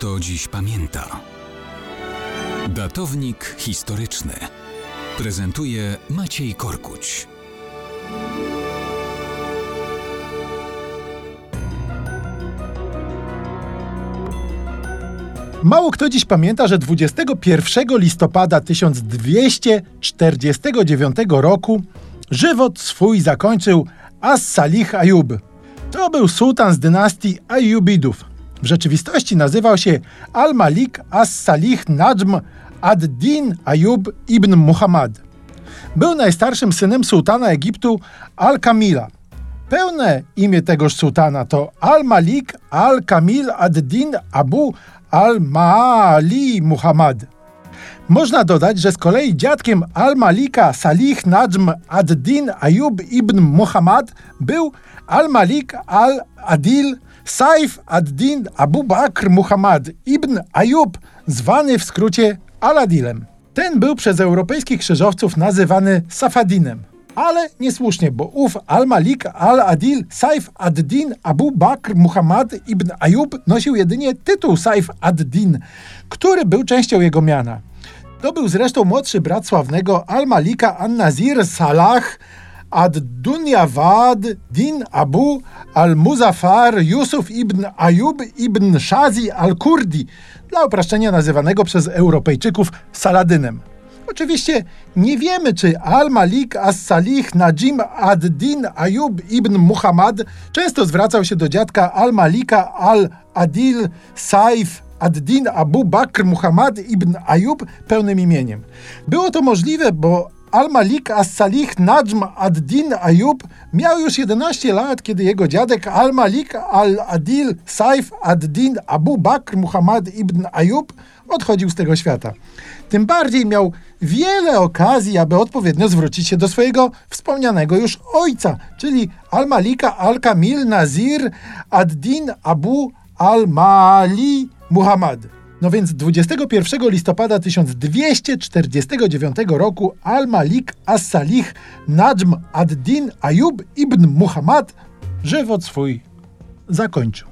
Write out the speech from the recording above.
kto dziś pamięta. Datownik historyczny prezentuje Maciej Korkuć. Mało kto dziś pamięta, że 21 listopada 1249 roku żywot swój zakończył As-Salih Ayub. To był sułtan z dynastii Ayubidów. W rzeczywistości nazywał się Al-Malik As-Salih Najm ad-Din Ayub ibn Muhammad. Był najstarszym synem sułtana Egiptu Al-Kamila. Pełne imię tegoż sułtana to Al-Malik Al-Kamil ad-Din Abu Al-Maali Muhammad. Można dodać, że z kolei dziadkiem Al-Malika Salih Najm ad-Din Ayub ibn Muhammad był Al-Malik Al-Adil Saif ad-Din Abu Bakr Muhammad ibn Ayub, zwany w skrócie Aladilem. Ten był przez europejskich krzyżowców nazywany Safadinem. Ale niesłusznie, bo ów Al-Malik Al-Adil Saif ad-Din Abu Bakr Muhammad ibn Ayub nosił jedynie tytuł Saif ad-Din, który był częścią jego miana. To był zresztą młodszy brat sławnego Al-Malika An-Nazir Salah ad-Dunyavad Din Abu al-Muzaffar Yusuf ibn Ayub ibn Shazi al-Kurdi, dla upraszczenia nazywanego przez Europejczyków Saladynem. Oczywiście nie wiemy, czy Al-Malik as-Salih Najim ad-Din Ayub ibn Muhammad często zwracał się do dziadka Al-Malika al-Adil Saif ad-Din Abu Bakr Muhammad ibn Ayub pełnym imieniem. Było to możliwe, bo Al-Malik as-Salih Najm ad-Din Ayub miał już 11 lat, kiedy jego dziadek Al-Malik al-Adil Saif ad-Din Abu Bakr Muhammad ibn Ayub odchodził z tego świata. Tym bardziej miał wiele okazji, aby odpowiednio zwrócić się do swojego wspomnianego już ojca, czyli Al-Malika al-Kamil Nazir ad-Din Abu al-Mali Muhammad. No więc 21 listopada 1249 roku Al-Malik as-Salih Najm ad-Din Ayub ibn Muhammad żywot swój zakończył.